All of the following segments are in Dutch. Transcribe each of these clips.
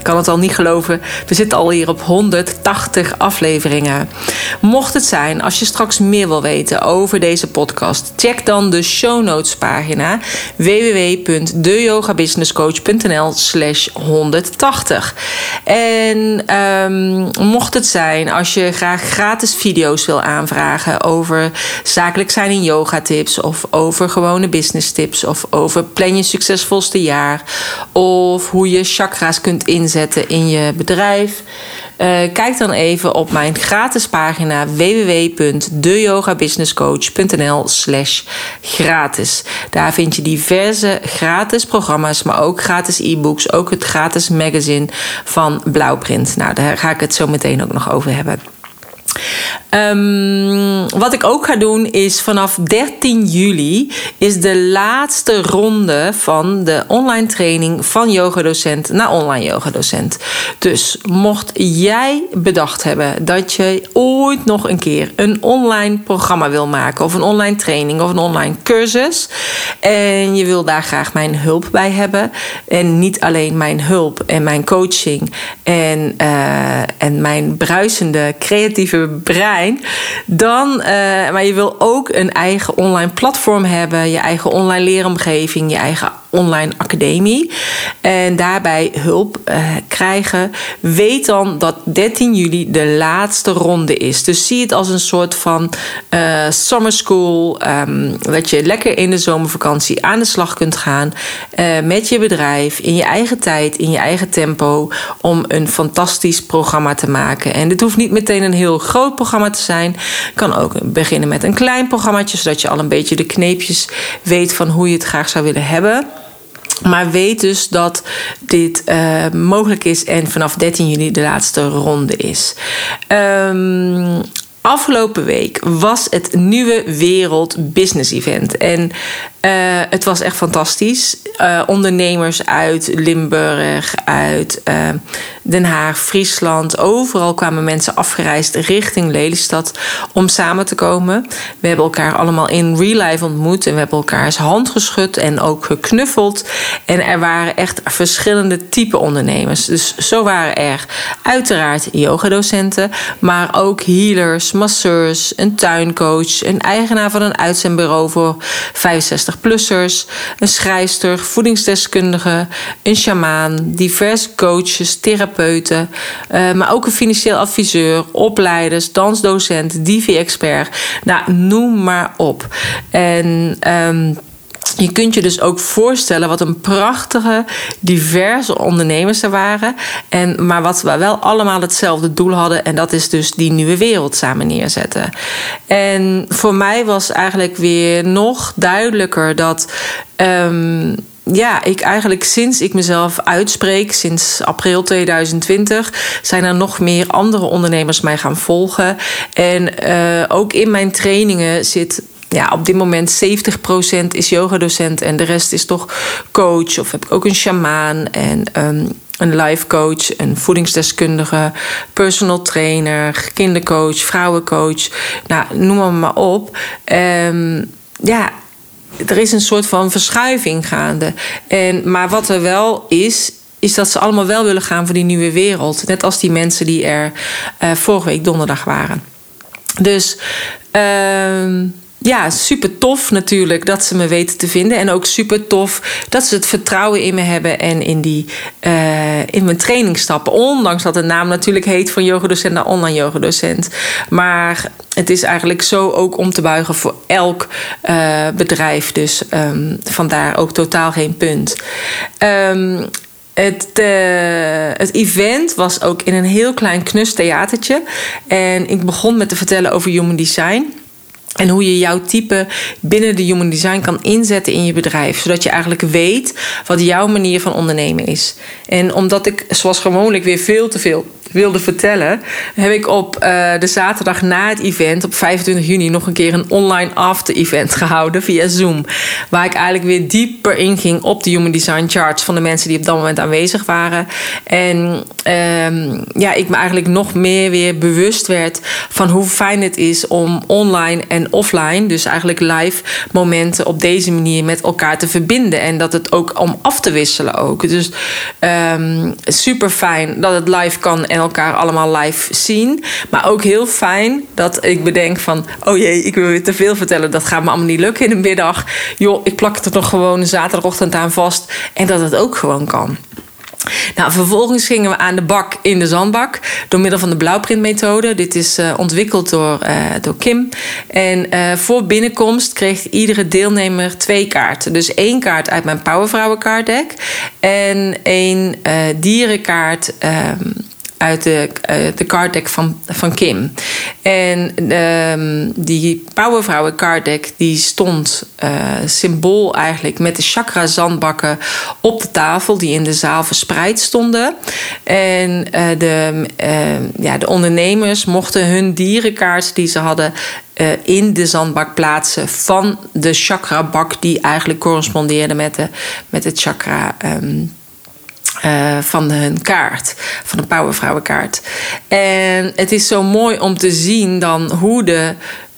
Ik kan het al niet geloven. We zitten alweer op 180 afleveringen. Mocht het zijn, als je straks meer wil weten over deze podcast, check dan de show notes pagina www.deyogabusinesscoach.nl slash 180. En um, mocht het zijn, als je graag gratis video's wil aanvragen over zakelijk zijn in yoga tips of over gewone business tips of over plan je succesvolste jaar of hoe je chakra's kunt inzetten zetten in je bedrijf. Uh, kijk dan even op mijn gratis pagina www.deyogabusinesscoach.nl slash gratis. Daar vind je diverse gratis programma's, maar ook gratis e-books, ook het gratis magazine van Blauwprint. Nou, daar ga ik het zo meteen ook nog over hebben. Um, wat ik ook ga doen is vanaf 13 juli is de laatste ronde van de online training van yogadocent naar online yogadocent. Dus mocht jij bedacht hebben dat je ooit nog een keer een online programma wil maken of een online training of een online cursus en je wil daar graag mijn hulp bij hebben. En niet alleen mijn hulp en mijn coaching en, uh, en mijn bruisende creatieve brein. Dan, uh, maar je wil ook een eigen online platform hebben, je eigen online leeromgeving, je eigen online academie. En daarbij hulp uh, krijgen. Weet dan dat 13 juli de laatste ronde is. Dus zie het als een soort van uh, summer school. Um, dat je lekker in de zomervakantie aan de slag kunt gaan. Uh, met je bedrijf, in je eigen tijd, in je eigen tempo. Om een fantastisch programma te maken. En dit hoeft niet meteen een heel groot programma te zijn. Kan ook beginnen met een klein programmaatje. Zodat je al een beetje de kneepjes weet van hoe je het graag zou willen hebben. Maar weet dus dat dit uh, mogelijk is en vanaf 13 juli de laatste ronde is. Um, afgelopen week was het Nieuwe Wereld Business Event. En uh, het was echt fantastisch. Uh, ondernemers uit Limburg, uit uh, Den Haag, Friesland. Overal kwamen mensen afgereisd richting Lelystad om samen te komen. We hebben elkaar allemaal in real life ontmoet. En we hebben elkaars hand geschud en ook geknuffeld. En er waren echt verschillende type ondernemers. Dus zo waren er uiteraard yogadocenten, maar ook healers, masseurs, een tuincoach, een eigenaar van een uitzendbureau voor 65-plussers, een schrijfster, voedingsdeskundige, een sjamaan, diverse coaches, therapeuten, uh, maar ook een financieel adviseur, opleiders, dansdocent, divi-expert. Nou, noem maar op. En um, je kunt je dus ook voorstellen wat een prachtige, diverse ondernemers er waren. En, maar wat we wel allemaal hetzelfde doel hadden. En dat is dus die nieuwe wereld samen neerzetten. En voor mij was eigenlijk weer nog duidelijker dat. Um, ja, ik eigenlijk sinds ik mezelf uitspreek, sinds april 2020, zijn er nog meer andere ondernemers mij gaan volgen. En uh, ook in mijn trainingen zit ja, op dit moment 70% is yogadocent en de rest is toch coach. Of heb ik ook een shamaan en um, een life coach, een voedingsdeskundige, personal trainer, kindercoach, vrouwencoach. Nou, noem maar, maar op. Um, ja, er is een soort van verschuiving gaande. En, maar wat er wel is, is dat ze allemaal wel willen gaan voor die nieuwe wereld. Net als die mensen die er uh, vorige week donderdag waren. Dus. Uh, ja, super tof natuurlijk dat ze me weten te vinden. En ook super tof dat ze het vertrouwen in me hebben en in, die, uh, in mijn training stappen. Ondanks dat de naam natuurlijk heet van yogadocent naar online yogadocent. Maar het is eigenlijk zo ook om te buigen voor elk uh, bedrijf. Dus um, vandaar ook totaal geen punt. Um, het, uh, het event was ook in een heel klein knus theatertje. En ik begon met te vertellen over human design. En hoe je jouw type binnen de human design kan inzetten in je bedrijf. Zodat je eigenlijk weet wat jouw manier van ondernemen is. En omdat ik, zoals gewoonlijk, weer veel te veel wilde vertellen, heb ik op uh, de zaterdag na het event, op 25 juni, nog een keer een online after-event gehouden via Zoom. Waar ik eigenlijk weer dieper inging op de Human Design Charts van de mensen die op dat moment aanwezig waren. En um, ja, ik me eigenlijk nog meer weer bewust werd van hoe fijn het is om online en offline, dus eigenlijk live momenten op deze manier met elkaar te verbinden. En dat het ook om af te wisselen ook. Dus um, super fijn dat het live kan en elkaar allemaal live zien. Maar ook heel fijn dat ik bedenk van... oh jee, ik wil weer te veel vertellen. Dat gaat me allemaal niet lukken in de middag. Joh, ik plak er nog gewoon zaterdagochtend aan vast. En dat het ook gewoon kan. Nou, vervolgens gingen we aan de bak in de zandbak door middel van de blauwprintmethode. Dit is uh, ontwikkeld door, uh, door Kim. En uh, voor binnenkomst kreeg iedere deelnemer twee kaarten. Dus één kaart uit mijn Powervrouwen kaartdek en één dierenkaart. Ehm, uit de, uh, de card deck van, van Kim. En uh, die Powervrouwen card deck die stond uh, symbool eigenlijk met de chakra zandbakken op de tafel die in de zaal verspreid stonden. En uh, de, ja, de ondernemers mochten hun dierenkaart die ze hadden in de zandbak plaatsen van de chakra bak die eigenlijk correspondeerde met de, met het chakra. Um, uh, van hun kaart, van de Powervrouwenkaart. En het is zo mooi om te zien dan hoe de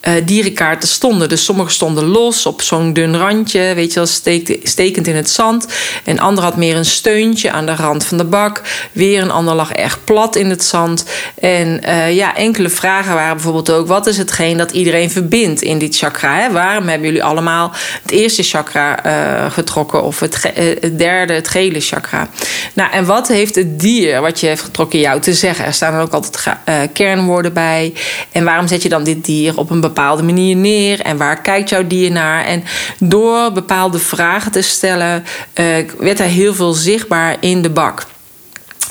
uh, dierenkaarten stonden. Dus sommige stonden los op zo'n dun randje, weet je wel, stekend in het zand. En ander had meer een steuntje aan de rand van de bak. Weer een ander lag erg plat in het zand. En uh, ja, enkele vragen waren bijvoorbeeld ook: wat is hetgeen dat iedereen verbindt in dit chakra? Hè? Waarom hebben jullie allemaal het eerste chakra uh, getrokken of het, derde, het gele chakra? Nou, en wat heeft het dier wat je heeft getrokken jou te zeggen? Er staan ook altijd kernwoorden bij. En waarom zet je dan dit dier op een bepaalde manier neer? En waar kijkt jouw dier naar? En door bepaalde vragen te stellen, uh, werd er heel veel zichtbaar in de bak.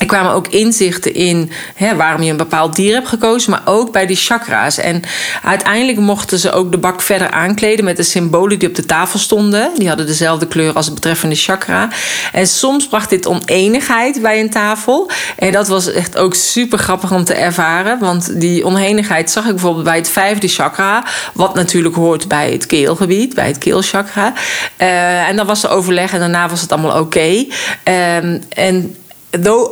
Er kwamen ook inzichten in hè, waarom je een bepaald dier hebt gekozen, maar ook bij die chakra's. En uiteindelijk mochten ze ook de bak verder aankleden met de symbolen die op de tafel stonden. Die hadden dezelfde kleur als het betreffende chakra. En soms bracht dit oneenigheid bij een tafel. En dat was echt ook super grappig om te ervaren. Want die oneenigheid zag ik bijvoorbeeld bij het vijfde chakra, wat natuurlijk hoort bij het keelgebied, bij het keelchakra. Uh, en dan was er overleg en daarna was het allemaal oké. Uh, en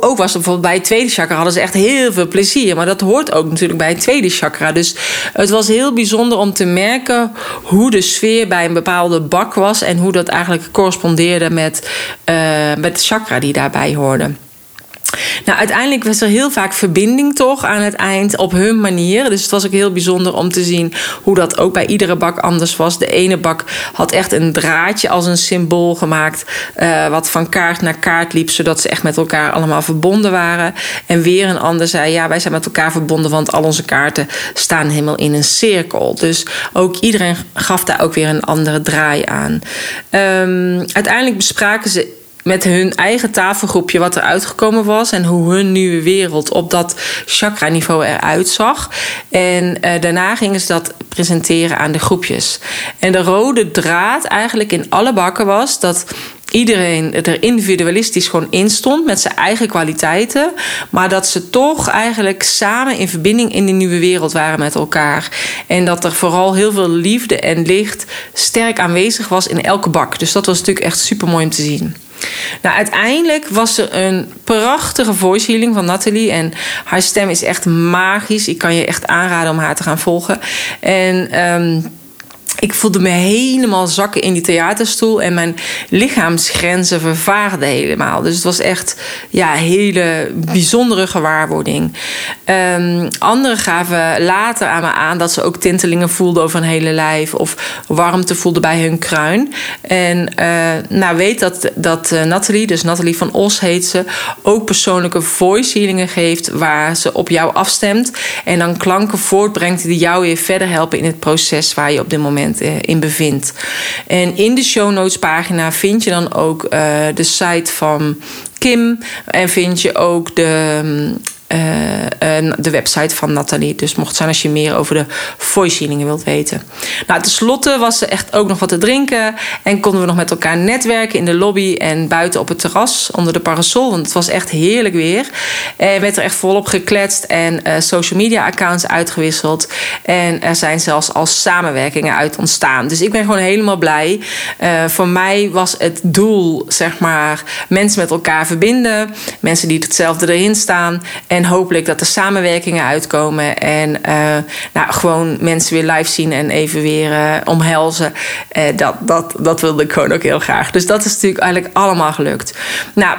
ook was bijvoorbeeld bij het tweede chakra hadden ze echt heel veel plezier. Maar dat hoort ook natuurlijk bij het tweede chakra. Dus het was heel bijzonder om te merken hoe de sfeer bij een bepaalde bak was. En hoe dat eigenlijk correspondeerde met, uh, met de chakra die daarbij hoorde. Nou, uiteindelijk was er heel vaak verbinding toch aan het eind op hun manier. Dus het was ook heel bijzonder om te zien hoe dat ook bij iedere bak anders was. De ene bak had echt een draadje als een symbool gemaakt, uh, wat van kaart naar kaart liep, zodat ze echt met elkaar allemaal verbonden waren. En weer een ander zei: Ja, wij zijn met elkaar verbonden, want al onze kaarten staan helemaal in een cirkel. Dus ook iedereen gaf daar ook weer een andere draai aan. Um, uiteindelijk bespraken ze met hun eigen tafelgroepje wat er uitgekomen was en hoe hun nieuwe wereld op dat chakra-niveau eruit zag. En uh, daarna gingen ze dat presenteren aan de groepjes. En de rode draad eigenlijk in alle bakken was dat iedereen er individualistisch gewoon in stond met zijn eigen kwaliteiten. Maar dat ze toch eigenlijk samen in verbinding in die nieuwe wereld waren met elkaar. En dat er vooral heel veel liefde en licht sterk aanwezig was in elke bak. Dus dat was natuurlijk echt super mooi om te zien. Nou, uiteindelijk was er een prachtige voice healing van Nathalie. En haar stem is echt magisch. Ik kan je echt aanraden om haar te gaan volgen. En. Um, ik voelde me helemaal zakken in die theaterstoel en mijn lichaamsgrenzen vervaarden helemaal. Dus het was echt ja, hele bijzondere gewaarwording. Um, anderen gaven later aan me aan dat ze ook tintelingen voelden over hun hele lijf of warmte voelden bij hun kruin. En uh, nou weet dat, dat uh, Nathalie, dus Nathalie van Os heet ze, ook persoonlijke voice healingen geeft waar ze op jou afstemt en dan klanken voortbrengt die jou weer verder helpen in het proces waar je op dit moment eh, in bevindt. En in de show notes pagina vind je dan ook uh, de site van Kim en vind je ook de. Uh, de website van Nathalie. Dus mocht zijn als je meer over de voice wilt weten. Nou, tenslotte was er echt ook nog wat te drinken. En konden we nog met elkaar netwerken in de lobby en buiten op het terras onder de parasol. Want het was echt heerlijk weer. En werd er echt volop gekletst en social media accounts uitgewisseld. En er zijn zelfs al samenwerkingen uit ontstaan. Dus ik ben gewoon helemaal blij. voor mij was het doel, zeg maar, mensen met elkaar verbinden. Mensen die hetzelfde erin staan. En hopelijk dat er samenwerkingen uitkomen. En uh, nou, gewoon mensen weer live zien en even weer uh, omhelzen. Uh, dat, dat, dat wilde ik gewoon ook heel graag. Dus dat is natuurlijk eigenlijk allemaal gelukt. Nou.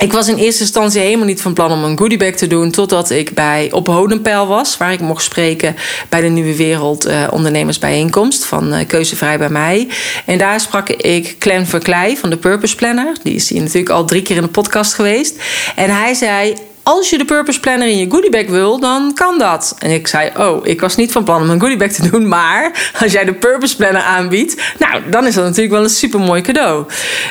Ik was in eerste instantie helemaal niet van plan om een goodiebag te doen. Totdat ik bij Op Hodenpeil was. Waar ik mocht spreken bij de Nieuwe Wereld uh, Ondernemersbijeenkomst. Van uh, Keuzevrij bij mij. En daar sprak ik Clan Verklei van de Purpose Planner. Die is hier natuurlijk al drie keer in de podcast geweest. En hij zei als je de Purpose Planner in je goodiebag wil, dan kan dat. En ik zei, oh, ik was niet van plan om een goodiebag te doen, maar als jij de Purpose Planner aanbiedt, nou, dan is dat natuurlijk wel een super mooi cadeau.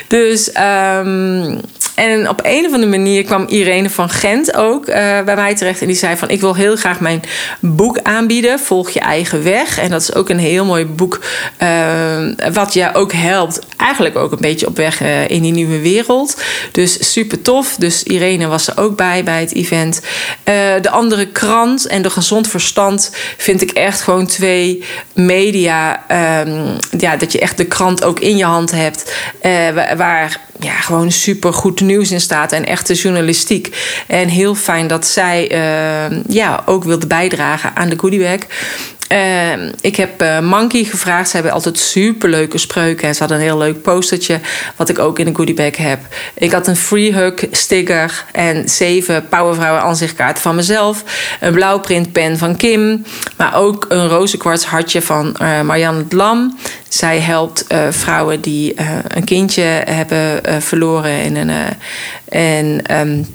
Dus um, en op een of andere manier kwam Irene van Gent ook uh, bij mij terecht. En die zei van, ik wil heel graag mijn boek aanbieden. Volg je eigen weg. En dat is ook een heel mooi boek. Uh, wat je ook helpt. Eigenlijk ook een beetje op weg uh, in die nieuwe wereld. Dus super tof. Dus Irene was er ook bij, bij het event. de andere krant en de gezond verstand vind ik echt gewoon twee media. Um, ja, dat je echt de krant ook in je hand hebt. waar ja, gewoon super goed nieuws in staat en echte journalistiek. En heel fijn dat zij uh, ja, ook wilde bijdragen aan de goodiebag. Uh, ik heb uh, Monkey gevraagd. Ze hebben altijd superleuke spreuken. En ze hadden een heel leuk postertje. Wat ik ook in de goodiebag heb. Ik had een free hug sticker. En zeven Powervrouwen aanzichtkaarten van mezelf. Een blauwprintpen van Kim. Maar ook een rozenkwarts hartje van uh, Marianne het Lam. Zij helpt uh, vrouwen die een kindje hebben verloren in een. en um,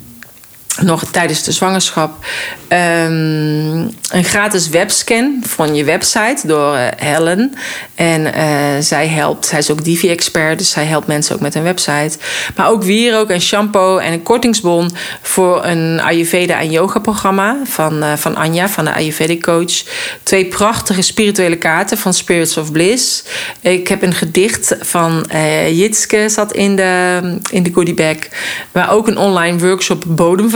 nog tijdens de zwangerschap um, een gratis webscan van je website door uh, Helen. En uh, zij helpt, zij is ook Divi-expert, dus zij helpt mensen ook met een website. Maar ook wierook en shampoo en een kortingsbon voor een Ayurveda en yoga programma van, uh, van Anja, van de Ayurvedic coach. Twee prachtige spirituele kaarten van Spirits of Bliss. Ik heb een gedicht van Jitske zat in de, in de goodie bag. Maar ook een online workshop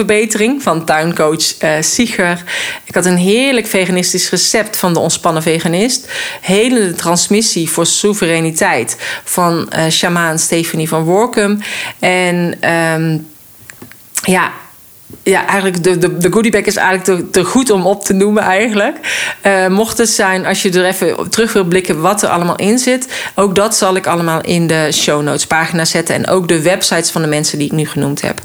bodemverbetering van tuincoach uh, Sieger. Ik had een heerlijk veganistisch recept van de ontspannen veganist. Hele transmissie voor soevereiniteit van uh, shamaan Stephanie van Workum. En um, ja, ja, eigenlijk de, de, de goodiebag is eigenlijk te, goed om op te noemen eigenlijk. Uh, mocht het zijn, als je er even terug wil blikken wat er allemaal in zit... ook dat zal ik allemaal in de show notes pagina zetten... en ook de websites van de mensen die ik nu genoemd heb.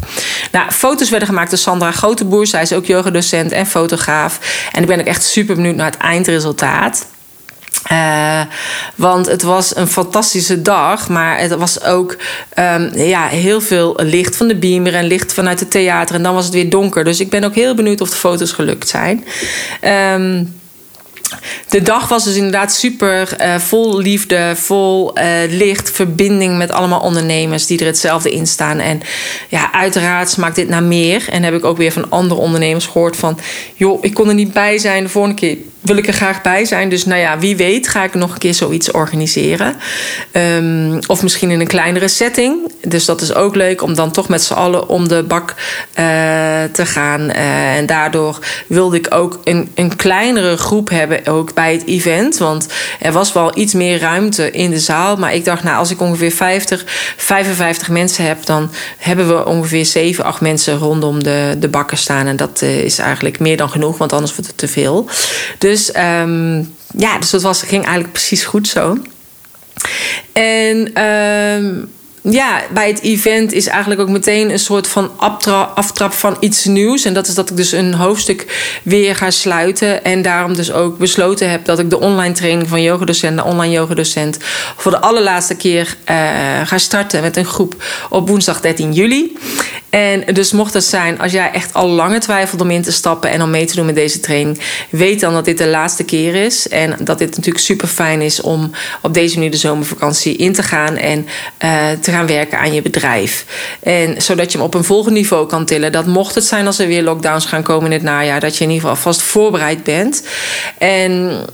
Nou, foto's werden gemaakt door Sandra Groteboer. Zij is ook yogadocent en fotograaf. En ik ben ook echt super benieuwd naar het eindresultaat. Uh, want het was een fantastische dag, maar het was ook um, ja, heel veel licht van de beamer en licht vanuit het theater. En dan was het weer donker. Dus ik ben ook heel benieuwd of de foto's gelukt zijn. Um, de dag was dus inderdaad super uh, vol liefde, vol uh, licht, verbinding met allemaal ondernemers die er hetzelfde in staan. En ja, uiteraard smaakt dit naar meer. En heb ik ook weer van andere ondernemers gehoord van, joh, ik kon er niet bij zijn. De volgende keer wil ik er graag bij zijn. Dus nou ja, wie weet ga ik nog een keer zoiets organiseren. Um, of misschien in een kleinere setting. Dus dat is ook leuk om dan toch met z'n allen om de bak uh, te gaan. Uh, en daardoor wilde ik ook een, een kleinere groep hebben ook bij het event. Want er was wel iets meer ruimte in de zaal. Maar ik dacht, nou, als ik ongeveer 50, 55 mensen heb, dan hebben we ongeveer 7, 8 mensen rondom de, de bakken staan. En dat uh, is eigenlijk meer dan genoeg, want anders wordt het te veel. Dus dus um, ja, dus dat was, ging eigenlijk precies goed zo. En um, ja, bij het event is eigenlijk ook meteen een soort van aftrap van iets nieuws. En dat is dat ik dus een hoofdstuk weer ga sluiten. En daarom dus ook besloten heb dat ik de online training van yogadocent, de online yogadocent, voor de allerlaatste keer uh, ga starten met een groep op woensdag 13 juli. En dus mocht het zijn, als jij echt al lange twijfelt om in te stappen en om mee te doen met deze training, weet dan dat dit de laatste keer is. En dat dit natuurlijk super fijn is om op deze manier de zomervakantie in te gaan en uh, te gaan werken aan je bedrijf. En zodat je hem op een volgend niveau kan tillen. Dat mocht het zijn als er weer lockdowns gaan komen in het najaar, dat je in ieder geval vast voorbereid bent. En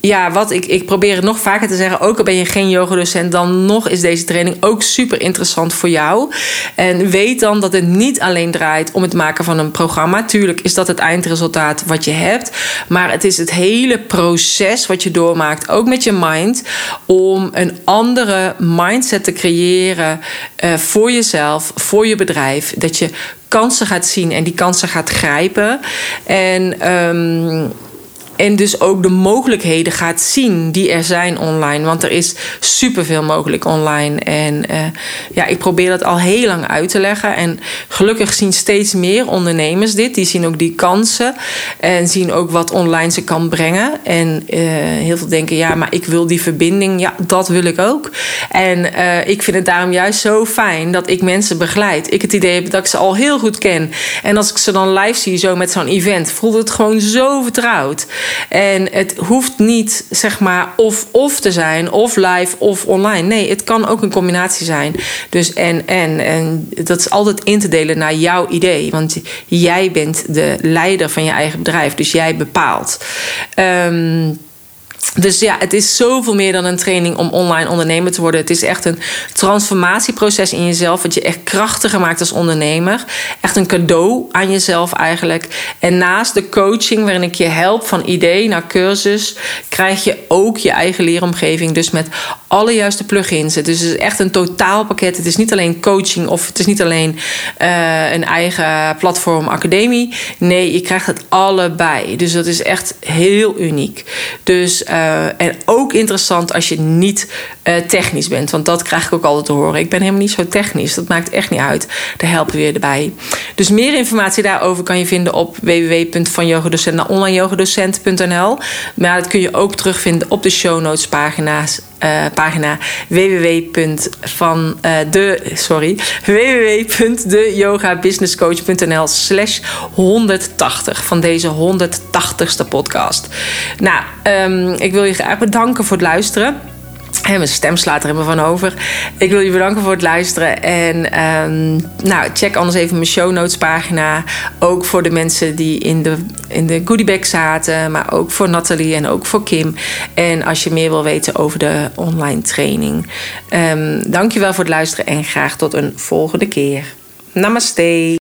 ja, wat ik, ik probeer het nog vaker te zeggen. Ook al ben je geen yogadocent, dan nog is deze training ook super interessant voor jou. En weet dan dat het niet alleen draait om het maken van een programma. Tuurlijk is dat het eindresultaat wat je hebt. Maar het is het hele proces wat je doormaakt, ook met je mind, om een andere mindset te creëren uh, voor jezelf, voor je bedrijf. Dat je kansen gaat zien en die kansen gaat grijpen. En. Um, en dus ook de mogelijkheden gaat zien die er zijn online. Want er is superveel mogelijk online. En uh, ja, ik probeer dat al heel lang uit te leggen. En gelukkig zien steeds meer ondernemers dit. Die zien ook die kansen. En zien ook wat online ze kan brengen. En uh, heel veel denken, ja, maar ik wil die verbinding. Ja, dat wil ik ook. En uh, ik vind het daarom juist zo fijn dat ik mensen begeleid. Ik het idee heb dat ik ze al heel goed ken. En als ik ze dan live zie, zo met zo'n event, voelt het gewoon zo vertrouwd. En het hoeft niet zeg maar of-of te zijn, of live of online. Nee, het kan ook een combinatie zijn. Dus en, en, en dat is altijd in te delen naar jouw idee. Want jij bent de leider van je eigen bedrijf, dus jij bepaalt. Um, dus ja, het is zoveel meer dan een training om online ondernemer te worden. Het is echt een transformatieproces in jezelf, wat je echt krachtiger maakt als ondernemer. Echt een cadeau aan jezelf eigenlijk. En naast de coaching, waarin ik je help van idee naar cursus, krijg je ook je eigen leeromgeving. Dus met alle juiste plugins. Dus het is echt een totaalpakket. Het is niet alleen coaching of het is niet alleen uh, een eigen platform academie. Nee, je krijgt het allebei. Dus dat is echt heel uniek. Dus uh, en ook interessant als je niet uh, technisch bent. Want dat krijg ik ook altijd te horen. Ik ben helemaal niet zo technisch. Dat maakt echt niet uit. Daar helpen we je erbij. Dus meer informatie daarover kan je vinden op www.vanyogadocent naar onlineyogadocent.nl. Maar dat kun je ook terugvinden op de show notes pagina's uh, pagina www.van uh, de sorry www.deyogabusinesscoach.nl slash 180 van deze 180ste podcast. Nou, um, ik wil je graag bedanken voor het luisteren. Mijn stem slaat er helemaal van over. Ik wil je bedanken voor het luisteren. En um, nou, check anders even mijn show notes pagina. Ook voor de mensen die in de, in de goodiebag zaten. Maar ook voor Nathalie en ook voor Kim. En als je meer wil weten over de online training. Um, dankjewel voor het luisteren en graag tot een volgende keer. Namaste.